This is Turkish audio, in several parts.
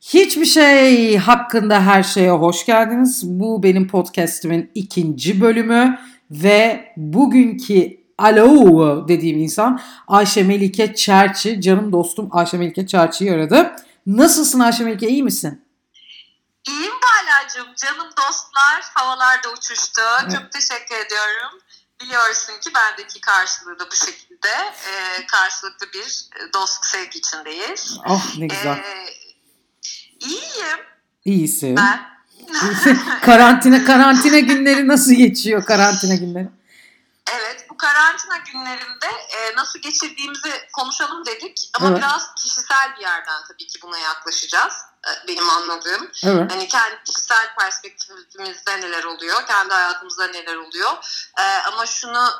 Hiçbir şey hakkında her şeye hoş geldiniz. Bu benim podcastimin ikinci bölümü ve bugünkü alo dediğim insan Ayşe Melike Çerçi. Canım dostum Ayşe Melike Çerçi'yi aradı. Nasılsın Ayşe Melike iyi misin? İyiyim Balacığım. Canım dostlar havalarda uçuştu. Evet. Çok teşekkür ediyorum. Biliyorsun ki bendeki karşılığı da bu şekilde. Ee, karşılıklı bir dostluk sevgi içindeyiz. Ah ne güzel. Ee, iyiyim. İyisin. Ben. karantina karantina günleri nasıl geçiyor karantina günleri? Evet bu karantina günlerinde e, nasıl geçirdiğimizi konuşalım dedik ama evet. biraz kişisel bir yerden tabii ki buna yaklaşacağız e, benim anladığım. Evet. Hani kendi kişisel perspektifimizde neler oluyor, kendi hayatımızda neler oluyor. E, ama şunu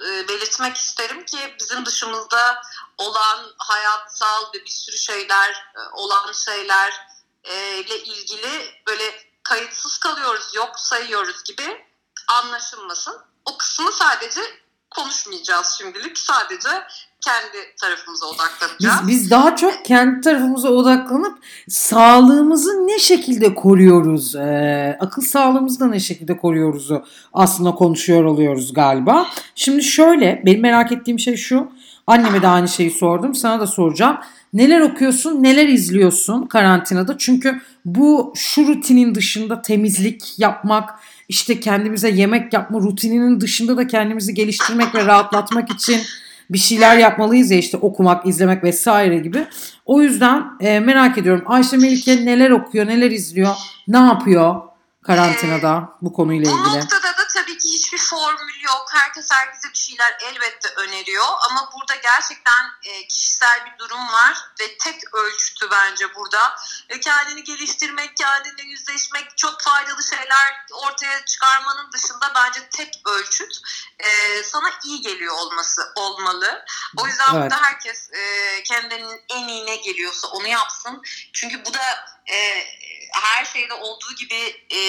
e, belirtmek isterim ki bizim dışımızda olan hayatsal ve bir sürü şeyler e, olan şeyler ile ilgili böyle kayıtsız kalıyoruz, yok sayıyoruz gibi anlaşılmasın. O kısmı sadece konuşmayacağız şimdilik. Sadece kendi tarafımıza odaklanacağız. Biz, biz daha çok kendi tarafımıza odaklanıp sağlığımızı ne şekilde koruyoruz, e, akıl sağlığımızı da ne şekilde koruyoruzu aslında konuşuyor oluyoruz galiba. Şimdi şöyle, benim merak ettiğim şey şu. Anneme de aynı şeyi sordum, sana da soracağım. Neler okuyorsun, neler izliyorsun karantinada? Çünkü bu şu rutinin dışında temizlik yapmak, işte kendimize yemek yapma rutininin dışında da kendimizi geliştirmek ve rahatlatmak için bir şeyler yapmalıyız ya işte okumak, izlemek vesaire gibi. O yüzden e, merak ediyorum Ayşe Melike neler okuyor, neler izliyor, ne yapıyor karantinada bu konuyla ilgili? Bu noktada formül yok. Herkes herkese bir şeyler elbette öneriyor. Ama burada gerçekten e, kişisel bir durum var ve tek ölçütü bence burada. E, kendini geliştirmek, kendine yüzleşmek, çok faydalı şeyler ortaya çıkarmanın dışında bence tek ölçüt e, sana iyi geliyor olması olmalı. O yüzden evet. burada herkes e, kendinin en iyi ne geliyorsa onu yapsın. Çünkü bu da e, her şeyde olduğu gibi e,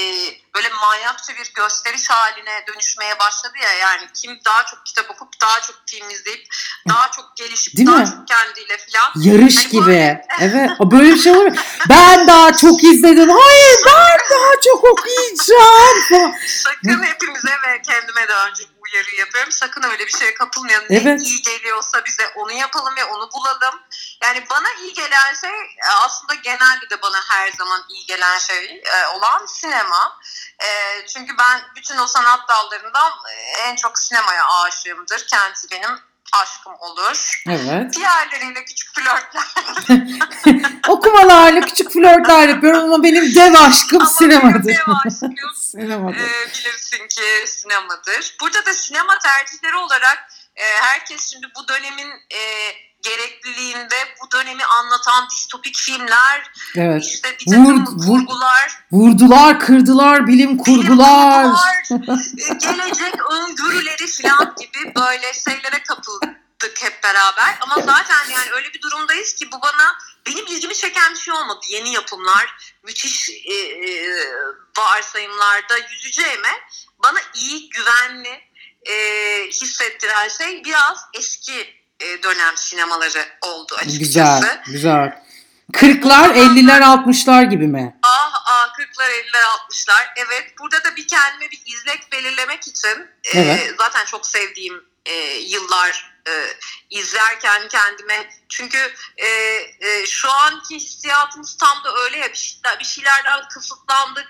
böyle manyakça bir gösteriş haline dönüşmeye başladı ya yani kim daha çok kitap okup daha çok film izleyip daha çok gelişip Değil daha mi? çok kendiyle falan. Yarış yani gibi. Böyle... evet. Böyle bir şey olur. Ben daha çok izledim. Hayır ben daha çok okuyacağım. Sakın hepimize ve kendime de önce uyarı yapıyorum. Sakın öyle bir şeye kapılmayalım. Evet. Ne iyi geliyorsa bize onu yapalım ve onu bulalım. Yani bana iyi gelen şey e, aslında genelde de bana her zaman iyi gelen şey e, olan sinema. E, çünkü ben bütün o sanat dallarından en çok sinemaya aşığımdır. Kendisi benim aşkım olur. Evet. Diğerleriyle küçük flörtler. Okumalarla küçük flörtler yapıyorum ama benim dev aşkım ama sinemadır. Dev aşkım sinemadır. E, bilirsin ki sinemadır. Burada da sinema tercihleri olarak e, herkes şimdi bu dönemin e, gerekliliğinde bu dönemi anlatan distopik filmler, evet. işte bir takım Vur, vurgular. Vurdular, kırdılar, bilim kurgular. Bilim kurgular e, gelecek öngörüleri falan gibi böyle şeylere kapıldık hep beraber. Ama zaten yani öyle bir durumdayız ki bu bana benim ilgimi çeken bir şey olmadı. Yeni yapımlar, müthiş e, e, varsayımlarda yüzeceğime bana iyi, güvenli e, hissettiren şey biraz eski dönem sinemaları oldu açıkçası. Güzel, güzel. 40'lar, 50'ler, 60'lar gibi mi? Ah ah 40'lar, 50'ler, 60'lar. Evet burada da bir kendime bir izlek belirlemek için e, evet. e, zaten çok sevdiğim e, yıllar e, izlerken kendime çünkü e, e, şu anki hissiyatımız tam da öyle ya bir, bir şeylerden kısıtlandık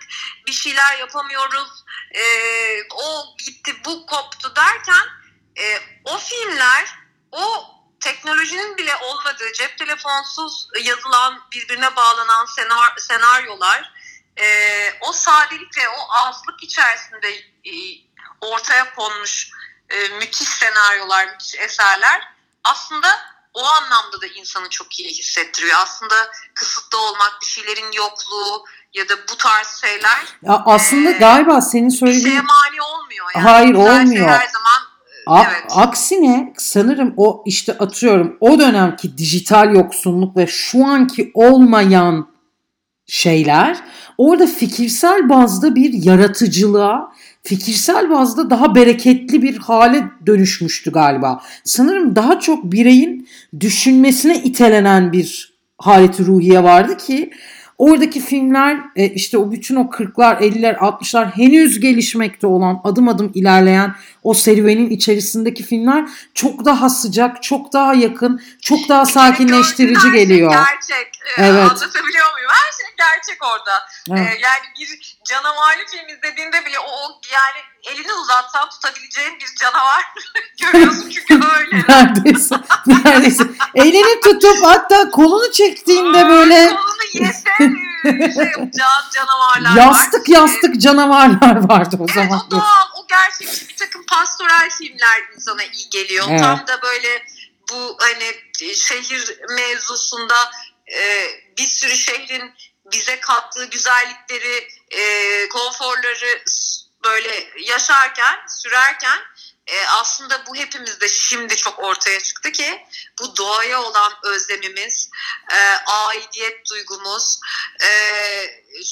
bir şeyler yapamıyoruz e, o gitti bu koptu derken e, o filmler o teknolojinin bile olmadığı cep telefonsuz yazılan birbirine bağlanan senar, senaryolar e, o sadelik ve o azlık içerisinde e, ortaya konmuş e, müthiş senaryolar, müthiş eserler aslında o anlamda da insanı çok iyi hissettiriyor. Aslında kısıtlı olmak, bir şeylerin yokluğu ya da bu tarz şeyler. Ya aslında e, galiba senin söylediğin... Bir şeye mani olmuyor. Yani. Hayır olmuyor. Her zaman A- evet. Aksine sanırım o işte atıyorum o dönemki dijital yoksunluk ve şu anki olmayan şeyler orada fikirsel bazda bir yaratıcılığa, fikirsel bazda daha bereketli bir hale dönüşmüştü galiba. Sanırım daha çok bireyin düşünmesine itelenen bir haleti ruhiye vardı ki Oradaki filmler e, işte o bütün o 40'lar, 50'ler, 60'lar henüz gelişmekte olan, adım adım ilerleyen o serüvenin içerisindeki filmler çok daha sıcak, çok daha yakın, çok daha sakinleştirici geliyor. Gerçek. Ee, evet. Anlatabiliyor muyum? Her şey gerçek orada. Evet. Ee, yani bir canavarlı film izlediğinde bile o yani elini uzatsan tutabileceğin bir canavar görüyorsun çünkü öyle. neredeyse. Neredeyse. elini tutup hatta kolunu çektiğinde böyle. Kolunu yese şey canavarlar yastık, var. Yastık canavarlar vardı o evet, zaman. Evet o doğal, o gerçek bir takım pastoral filmler insana iyi geliyor. Evet. Tam da böyle bu hani şehir mevzusunda e, bir sürü şehrin bize kattığı güzellikleri, e, konforları böyle yaşarken, sürerken e, aslında bu hepimizde şimdi çok ortaya çıktı ki bu doğaya olan özlemimiz, e, aidiyet duygumuz e,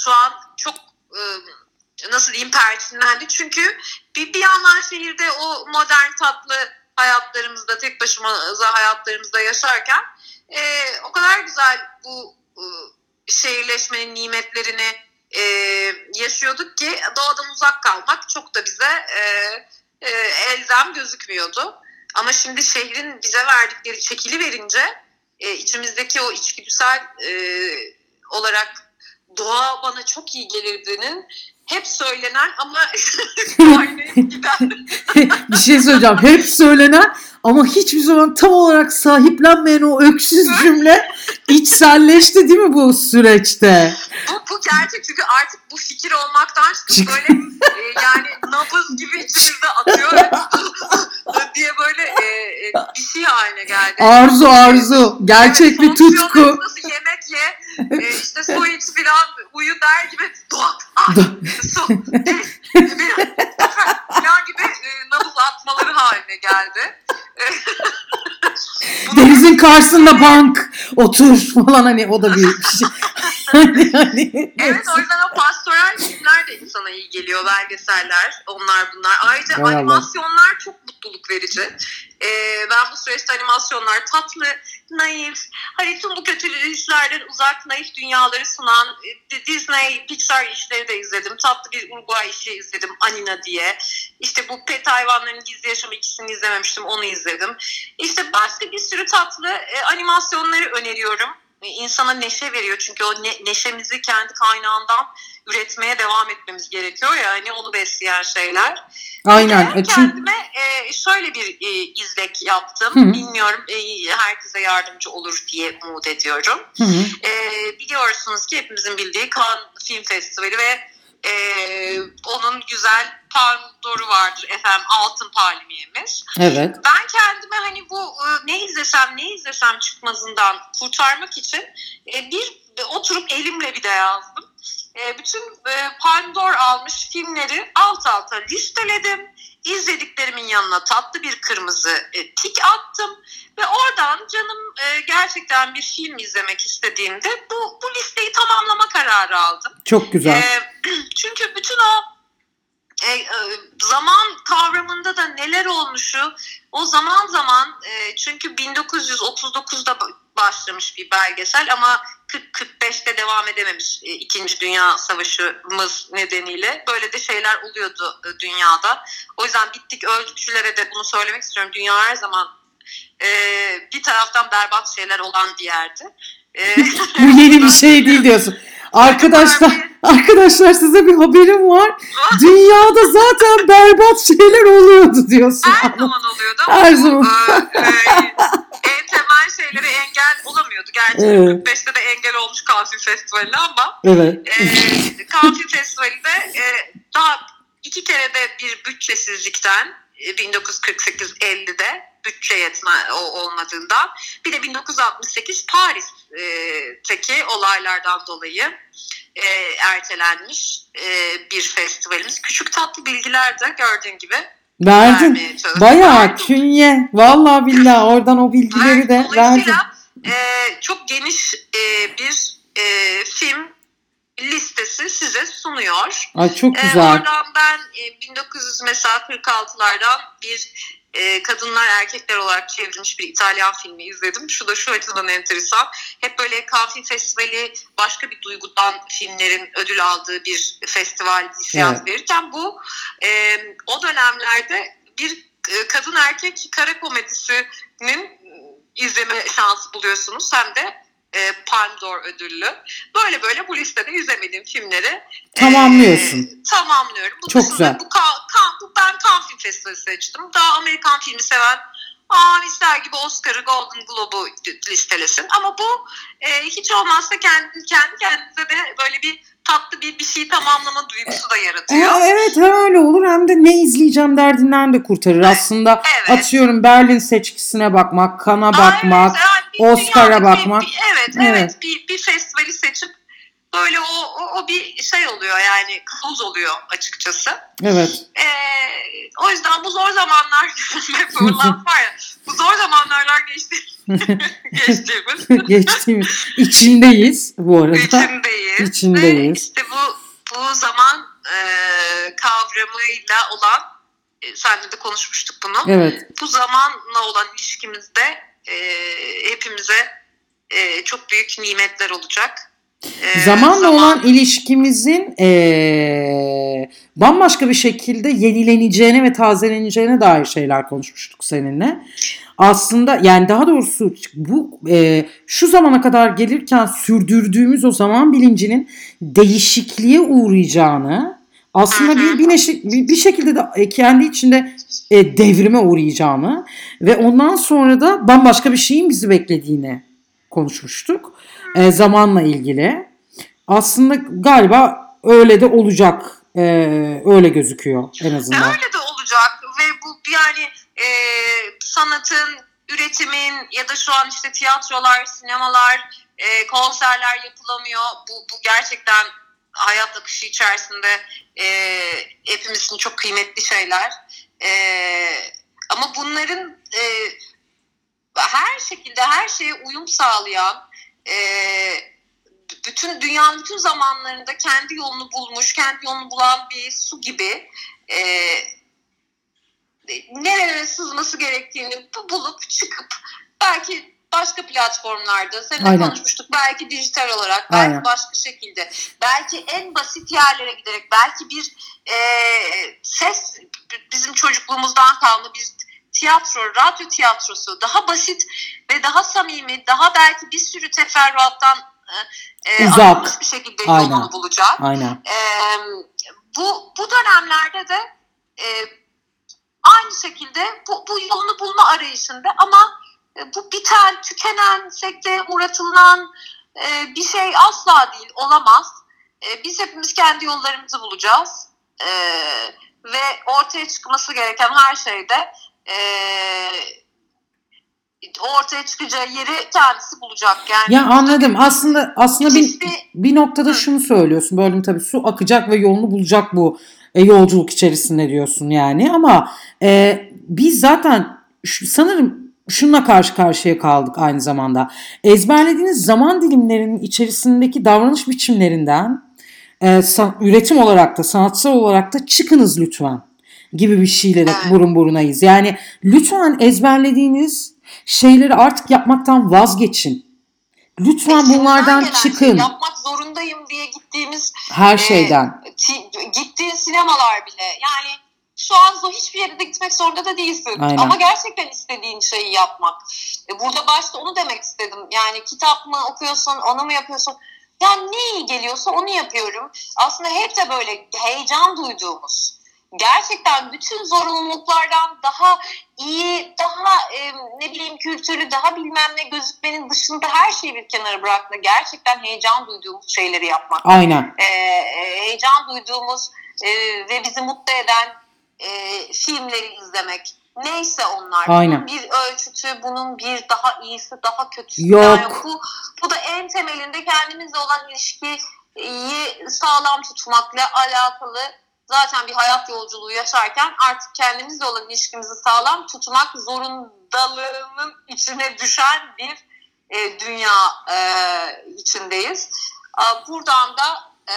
şu an çok e, nasıl diyeyim perçinlendi. Çünkü bir, bir yandan şehirde o modern tatlı hayatlarımızda tek başımıza hayatlarımızda yaşarken e, o kadar güzel bu e, şehirleşmenin nimetlerini e, yaşıyorduk ki doğadan uzak kalmak çok da bize e, e, elzem gözükmüyordu. Ama şimdi şehrin bize verdikleri çekili verince e, içimizdeki o içgüdüsel e, olarak doğa bana çok iyi gelirdiğinin hep söylenen ama giden. bir şey söyleyeceğim. Hep söylenen ama hiçbir zaman tam olarak sahiplenmeyen o öksüz cümle içselleşti değil mi bu süreçte? Bu, bu gerçek çünkü artık bu fikir olmaktan çıkıp böyle e, yani gibi içimizde atıyor diye böyle e, e, bir şey haline geldi. Arzu arzu. Gerçek bir tutku. Nasıl yemek ye, e, işte su iç filan uyu der gibi doğa, ay, su, filan gibi e, nabız atmaları haline geldi. Denizin karşısında bank otur falan hani o da bir şey. hani, hani, evet o yüzden o pastoral filmler de insana iyi geliyor belgeseller onlar bunlar. Ayrıca Hay animasyonlar Süreçte animasyonlar tatlı, naif, hani tüm bu kötü işlerden uzak naif dünyaları sunan e, Disney, Pixar işleri de izledim. Tatlı bir Uruguay işi izledim Anina diye. İşte bu pet hayvanların gizli yaşamı ikisini izlememiştim onu izledim. İşte başka bir sürü tatlı e, animasyonları öneriyorum. E, insana neşe veriyor çünkü o ne, neşemizi kendi kaynağından üretmeye devam etmemiz gerekiyor ya hani onu besleyen şeyler. Aynen. Bir de kendime e, şöyle bir e, izlek yaptım. Hı-hı. Bilmiyorum e, herkese yardımcı olur diye umut ediyorum. E, biliyorsunuz ki hepimizin bildiği Cannes Film Festivali ve e, onun güzel Paldoru vardır efendim altın palmiyemiz. Evet. Ben kendime hani bu e, ne izlesem ne izlesem çıkmazından kurtarmak için e, bir oturup elimle bir de yazdım. E, bütün e, almış filmleri alt alta listeledim. İzlediklerimin yanına tatlı bir kırmızı e, tik attım ve oradan canım e, gerçekten bir film izlemek istediğimde bu bu listeyi tamamlama kararı aldım. Çok güzel. E, çünkü bütün o e, e, zaman kavramında da neler olmuşu o zaman zaman e, çünkü 1939'da başlamış bir belgesel ama 40-45'te devam edememiş e, İkinci Dünya Savaşı'mız nedeniyle. Böyle de şeyler oluyordu e, dünyada. O yüzden bittik öldükçülere de bunu söylemek istiyorum. Dünya her zaman e, bir taraftan berbat şeyler olan bir yerdi. E, yeni bir şey değil diyorsun. Arkadaşlar arkadaşlar size bir haberim var. Dünyada zaten berbat şeyler oluyordu diyorsun. Her zaman oluyordu. Her zaman. E, e, en temel şeylere engel olamıyordu. Gerçi evet. 45'te de engel olmuş Kanfil Festivali ama evet. e, Kanfil Festivali'de e, daha iki kere de bir bütçesizlikten 1948-50'de bütçe yetme olmadığından bir de 1968 Paris'teki olaylardan dolayı e, ertelenmiş e, bir festivalimiz. Küçük tatlı bilgiler de gördüğün gibi Verdin. Bayağı künye. Vallahi billahi oradan o bilgileri de verdin. E, çok geniş e, bir e, film listesi size sunuyor. Ay çok güzel. E, oradan ben e, 1900 mesela 46'lardan bir e, kadınlar erkekler olarak çevrilmiş bir İtalyan filmi izledim. Şu da şu açıdan enteresan. Hep böyle Kafi Festivali başka bir duygudan filmlerin ödül aldığı bir festival hissiyat evet. verirken bu e, o dönemlerde bir e, kadın erkek kara komedisinin izleme şansı buluyorsunuz. Hem de e, Palme d'Or ödüllü. Böyle böyle bu listede izlemediğim filmleri tamamlıyorsun. E, tamamlıyorum. Bu Çok güzel. Bu, kan, kan, bu ben Cannes Film Festivali seçtim. Daha Amerikan filmi seven aa ister gibi Oscar'ı Golden Globe'u listelesin. Ama bu e, hiç olmazsa kendi, kendi kendinize de böyle bir tatlı bir bir şey tamamlama duygusu da yaratıyor. Aa, evet hem öyle olur hem de ne izleyeceğim derdinden de kurtarır. Aslında evet. atıyorum Berlin seçkisine bakmak, Kana bakmak, evet, Oscar'a bakmak. Bir, evet, evet, evet. Bir, bir festivali seçip böyle o, o, o bir şey oluyor yani kılavuz oluyor açıkçası. Evet. Ee, o yüzden bu zor zamanlar böyle var ya bu zor zamanlardan geçti. Geçtiğimiz. Geçtiğimiz. İçindeyiz bu arada. İçindeyiz. İçindeyiz. Ve işte bu, bu zaman e, kavramıyla olan e, senle de konuşmuştuk bunu. Evet. Bu zamanla olan ilişkimizde e, hepimize e, çok büyük nimetler olacak. E, Zamanla zaman... olan ilişkimizin e, bambaşka bir şekilde yenileneceğine ve tazeleneceğine dair şeyler konuşmuştuk seninle. Aslında yani daha doğrusu bu e, şu zamana kadar gelirken sürdürdüğümüz o zaman bilincinin değişikliğe uğrayacağını aslında bir bir, neşe, bir, bir şekilde de e, kendi içinde e, devrime uğrayacağını ve ondan sonra da bambaşka bir şeyin bizi beklediğini konuşmuştuk e, zamanla ilgili. Aslında galiba öyle de olacak. E, öyle gözüküyor en azından. Öyle de olacak ve bu yani e, sanatın, üretimin ya da şu an işte tiyatrolar, sinemalar, e, konserler yapılamıyor. Bu, bu gerçekten hayat akışı içerisinde e, hepimiz için çok kıymetli şeyler. E, ama bunların e, her şekilde her şeye uyum sağlayan e, bütün dünyanın bütün zamanlarında kendi yolunu bulmuş, kendi yolunu bulan bir su gibi e, nerelere sızması gerektiğini bulup çıkıp belki başka platformlarda seninle konuşmuştuk. Belki dijital olarak, belki Aynen. başka şekilde. Belki en basit yerlere giderek, belki bir e, ses bizim çocukluğumuzdan kalma bir tiyatro, radyo tiyatrosu daha basit ve daha samimi, daha belki bir sürü teferruattan e, Uzak. bir şekilde yolunu Aynen. bulacak. Aynen. E, bu, bu dönemlerde de e, Aynı şekilde bu, bu yolunu bulma arayışında ama e, bu biten, tükenen, sekte uğratılan e, bir şey asla değil, olamaz. E, biz hepimiz kendi yollarımızı bulacağız. E, ve ortaya çıkması gereken her şeyde e, ortaya çıkacağı yeri kendisi bulacak. Yani ya anladım. Aslında aslında bir, bir noktada şunu söylüyorsun. Bölüm tabii su akacak ve yolunu bulacak bu e, yolculuk içerisinde diyorsun yani ama e, biz zaten şu, sanırım şununla karşı karşıya kaldık aynı zamanda. Ezberlediğiniz zaman dilimlerinin içerisindeki davranış biçimlerinden e, san, üretim olarak da sanatsal olarak da çıkınız lütfen gibi bir şeyle de burun burunayız. Yani lütfen ezberlediğiniz şeyleri artık yapmaktan vazgeçin. Lütfen bunlardan çıkın. Şey, yapmak zorundayım diye gittiğimiz her şeyden. E, gittiğin sinemalar bile. Yani şu an hiçbir yere de gitmek zorunda da değilsin. Aynen. Ama gerçekten istediğin şeyi yapmak. E, burada başta onu demek istedim. Yani kitap mı okuyorsun, onu mu yapıyorsun? Yani ne iyi geliyorsa onu yapıyorum. Aslında hep de böyle heyecan duyduğumuz gerçekten bütün zorunluluklardan daha iyi, daha e, ne bileyim kültürü, daha bilmem ne gözükmenin dışında her şeyi bir kenara bırakma. Gerçekten heyecan duyduğumuz şeyleri yapmak. Aynen. E, e, heyecan duyduğumuz e, ve bizi mutlu eden e, filmleri izlemek. Neyse onlar. Aynen. Bunun bir ölçütü, bunun bir daha iyisi, daha kötüsü. Yok. Yani bu, bu da en temelinde kendimizle olan ilişkiyi sağlam tutmakla alakalı zaten bir hayat yolculuğu yaşarken artık kendimizle olan ilişkimizi sağlam tutmak zorundalığının içine düşen bir e, dünya e, içindeyiz. E, buradan da e,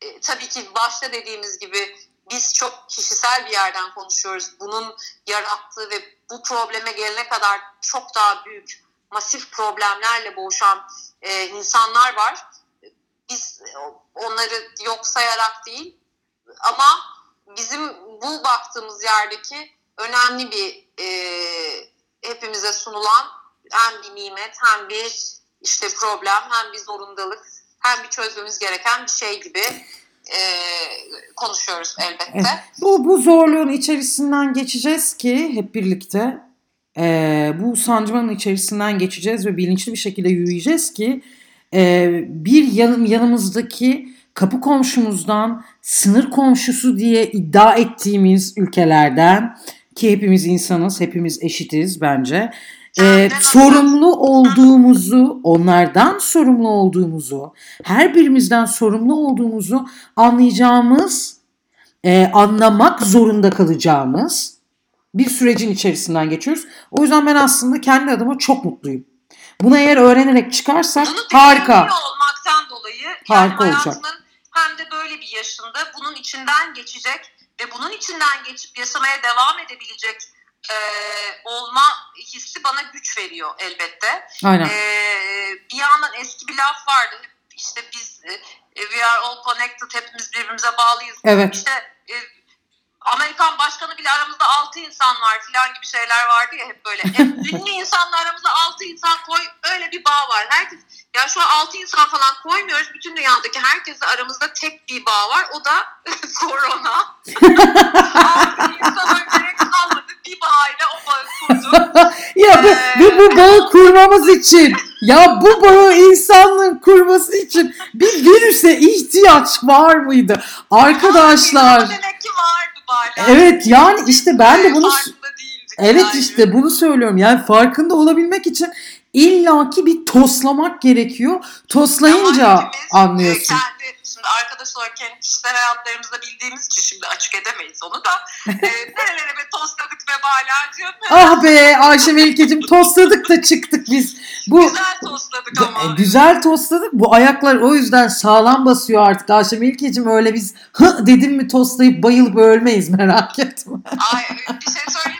e, tabii ki başta dediğimiz gibi biz çok kişisel bir yerden konuşuyoruz. Bunun yarattığı ve bu probleme gelene kadar çok daha büyük masif problemlerle boğuşan e, insanlar var. Biz onları yok sayarak değil ama bizim bu baktığımız yerdeki önemli bir e, hepimize sunulan hem bir nimet hem bir işte problem hem bir zorundalık hem bir çözmemiz gereken bir şey gibi e, konuşuyoruz elbette. Bu, bu zorluğun içerisinden geçeceğiz ki hep birlikte e, bu sancmanın içerisinden geçeceğiz ve bilinçli bir şekilde yürüyeceğiz ki e, bir yanım yanımızdaki kapı komşumuzdan sınır komşusu diye iddia ettiğimiz ülkelerden ki hepimiz insanız, hepimiz eşitiz bence. Ee, sorumlu olduğumuzu, onlardan sorumlu olduğumuzu, her birimizden sorumlu olduğumuzu anlayacağımız, e, anlamak zorunda kalacağımız bir sürecin içerisinden geçiyoruz. O yüzden ben aslında kendi adıma çok mutluyum. Bunu eğer öğrenerek çıkarsak Bunu harika. olmaktan dolayı harika yani olacak. hem de böyle bir yaşında bunun içinden geçecek ve bunun içinden geçip yaşamaya devam edebilecek e, olma hissi bana güç veriyor elbette. Aynen. E, bir yandan eski bir laf vardı. İşte biz e, we are all connected, hepimiz birbirimize bağlıyız. Evet. İşte e, Amerikan başkanı bile aramızda 6 insan var filan gibi şeyler vardı ya hep böyle. E, ünlü insanla aramızda 6 insan koy öyle bir bağ var. Herkes ya şu an 6 insan falan koymuyoruz. Bütün dünyadaki herkesle aramızda tek bir bağ var. O da korona. 6 insana gerek kalmadı. Bir bağıyla o bağı kurduk. ya bu, ee... bu, bu bağı kurmamız için ya bu bağı insanlığın kurması için bir virüse ihtiyaç var mıydı? Arkadaşlar. Demek ki vardı bari. Evet yani işte ben de bunu Evet yani. işte bunu söylüyorum. Yani farkında olabilmek için illaki bir toslamak gerekiyor. Toslayınca anlıyorsun. Kendi, şimdi arkadaş olarak kendi kişisel hayatlarımızda bildiğimiz için şimdi açık edemeyiz onu da. e, nerelere be tosladık ve balacığım. ah be Ayşe Melike'cim tosladık da çıktık biz. Bu, güzel tosladık ama. Güzel tosladık. Bu ayaklar o yüzden sağlam basıyor artık. Ayşe Melike'cim öyle biz hı dedim mi toslayıp bayılıp ölmeyiz merak etme. Ay bir şey söyleyeyim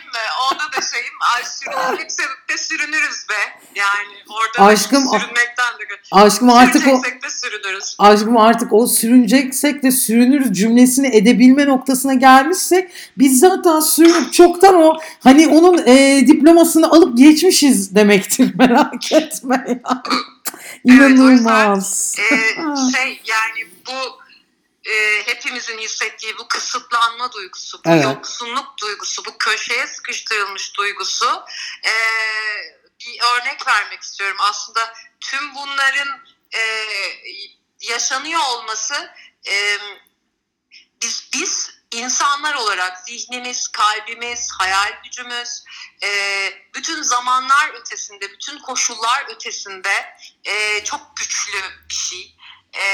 şeyim ay sürünüp de sürünürüz be. Yani orada aşkım, sürünmekten de aşkım artık o de sürünürüz. Aşkım artık o sürüneceksek de sürünürüz cümlesini edebilme noktasına gelmişsek biz zaten sürünüp çoktan o hani onun e, diplomasını alıp geçmişiz demektir merak etme yani. İnanılmaz. Evet, yüzden, e, şey yani bu e, hepimizin hissettiği bu kısıtlanma duygusu, bu evet. yoksunluk duygusu, bu köşeye sıkıştırılmış duygusu e, bir örnek vermek istiyorum. Aslında tüm bunların e, yaşanıyor olması e, biz biz insanlar olarak zihnimiz, kalbimiz, hayal gücümüz, e, bütün zamanlar ötesinde, bütün koşullar ötesinde e, çok güçlü bir şey. E,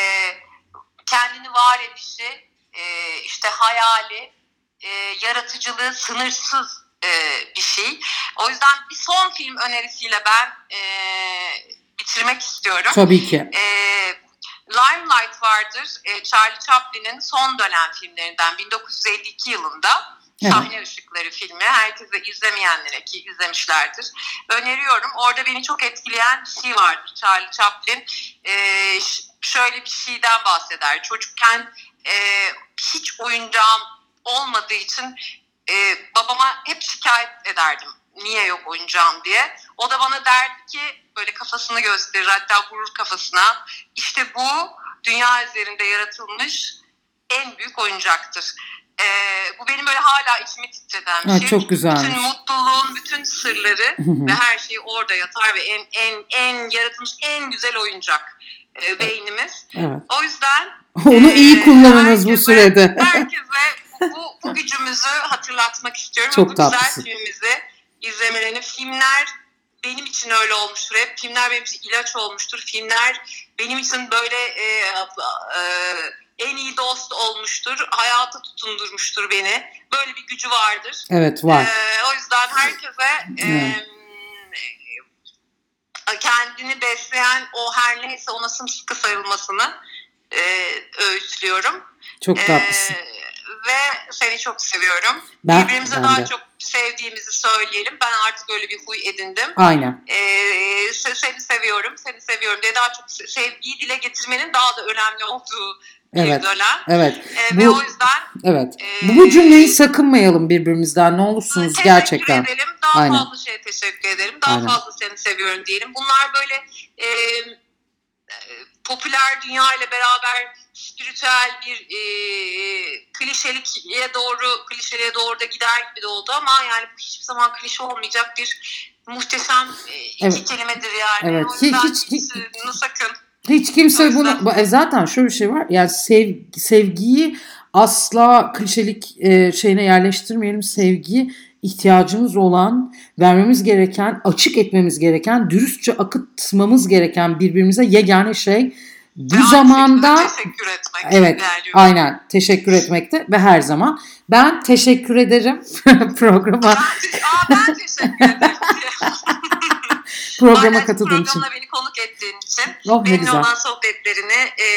kendini var edişi, e, işte hayali, e, yaratıcılığı sınırsız e, bir şey. O yüzden bir son film önerisiyle ben e, bitirmek istiyorum. Tabii ki. E, Limelight vardır. E, Charlie Chaplin'in son dönem filmlerinden 1952 yılında. Evet. Sahne Işıkları filmi. Herkese izlemeyenlere ki izlemişlerdir. Öneriyorum. Orada beni çok etkileyen bir şey vardır. Charlie Chaplin e, şöyle bir şeyden bahseder. Çocukken e, hiç oyuncağım olmadığı için e, babama hep şikayet ederdim. Niye yok oyuncağım diye. O da bana derdi ki böyle kafasını gösterir hatta vurur kafasına. İşte bu dünya üzerinde yaratılmış en büyük oyuncaktır. Ee, bu benim böyle hala içimi titreden bir ha, şey. Çok güzel. Bütün mutluluğun bütün sırları ve her şey orada yatar ve en en en yaratılmış en güzel oyuncak e, beynimiz. Evet. O yüzden onu e, iyi kullanınız bu sürede. Herkese bu, bu gücümüzü hatırlatmak istiyorum. Çok bu tatlısın. güzel filmimizi izlemelerini. Filmler benim için öyle olmuştur hep. Filmler benim için ilaç olmuştur. Filmler benim için böyle e, e, en iyi dost olmuştur. Hayata tutundurmuştur beni. Böyle bir gücü vardır. Evet var. E, o yüzden herkese e, kendini besleyen o her neyse ona sımsıkı sarılmasını e, öğütlüyorum. Çok tatlısın. E, ve seni çok seviyorum. Ben, Birbirimize ben daha de. çok sevdiğimizi söyleyelim. Ben artık öyle bir huy edindim. Aynen. Ee, se- seni seviyorum, seni seviyorum diye daha çok se- sevgiyi dile getirmenin daha da önemli olduğu Evet. bir dönem. Evet. Ve Bu- o yüzden Evet. e, Bu, cümleyi sakınmayalım birbirimizden ne olursunuz teşekkür gerçekten. ederim. Daha Aynen. fazla şeye teşekkür ederim. Daha Aynen. fazla seni seviyorum diyelim. Bunlar böyle e, e, popüler dünya ile beraber spiritüel bir e, klişelikliğe doğru klişeliğe doğru da gider gibi de oldu ama yani hiçbir zaman klişe olmayacak bir muhteşem e, iki Evet. kelimedir yani. Evet. O yüzden Hiç- hiç- hiç, sakın. Hiç kimse bunu e, zaten şöyle bir şey var. Yani sev, sevgiyi asla klişelik e, şeyine yerleştirmeyelim. Sevgi ihtiyacımız olan, vermemiz gereken, açık etmemiz gereken, dürüstçe akıtmamız gereken birbirimize yegane şey. Bu Ve zamanda teşekkür etmek. Evet, aynen teşekkür etmekte ve her zaman. Ben teşekkür ederim programa aa, ben teşekkür ederim. programa Aynen, katıldığın için. Beni konuk ettiğin için. Oh Benimle güzel. olan sohbetlerini e,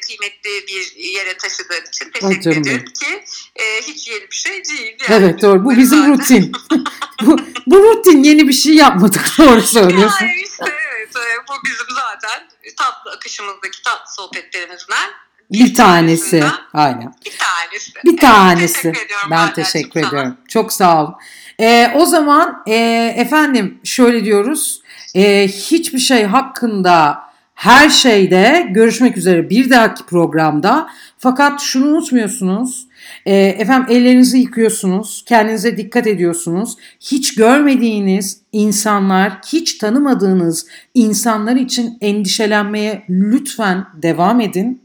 kıymetli bir yere taşıdığın için teşekkür canım ediyorum ki e, hiç yeni bir şey değil. Yani. Evet doğru. Bu bizim Zaten. rutin. bu, bu rutin yeni bir şey yapmadık. Doğru söylüyorsun. Yani işte evet bu bizim zaten tatlı akışımızdaki tatlı sohbetlerimizden Bir tanesi. Aynen. bir tanesi. Bir Evet, tanesi. teşekkür ediyorum Ben teşekkür sana. ediyorum. Çok sağ olun. Ee, o zaman e, efendim şöyle diyoruz. E, hiçbir şey hakkında her şeyde görüşmek üzere bir dahaki programda. Fakat şunu unutmuyorsunuz. E, efendim ellerinizi yıkıyorsunuz. Kendinize dikkat ediyorsunuz. Hiç görmediğiniz insanlar, hiç tanımadığınız insanlar için endişelenmeye lütfen devam edin.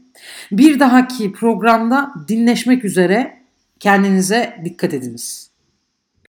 Bir dahaki programda dinleşmek üzere kendinize dikkat ediniz.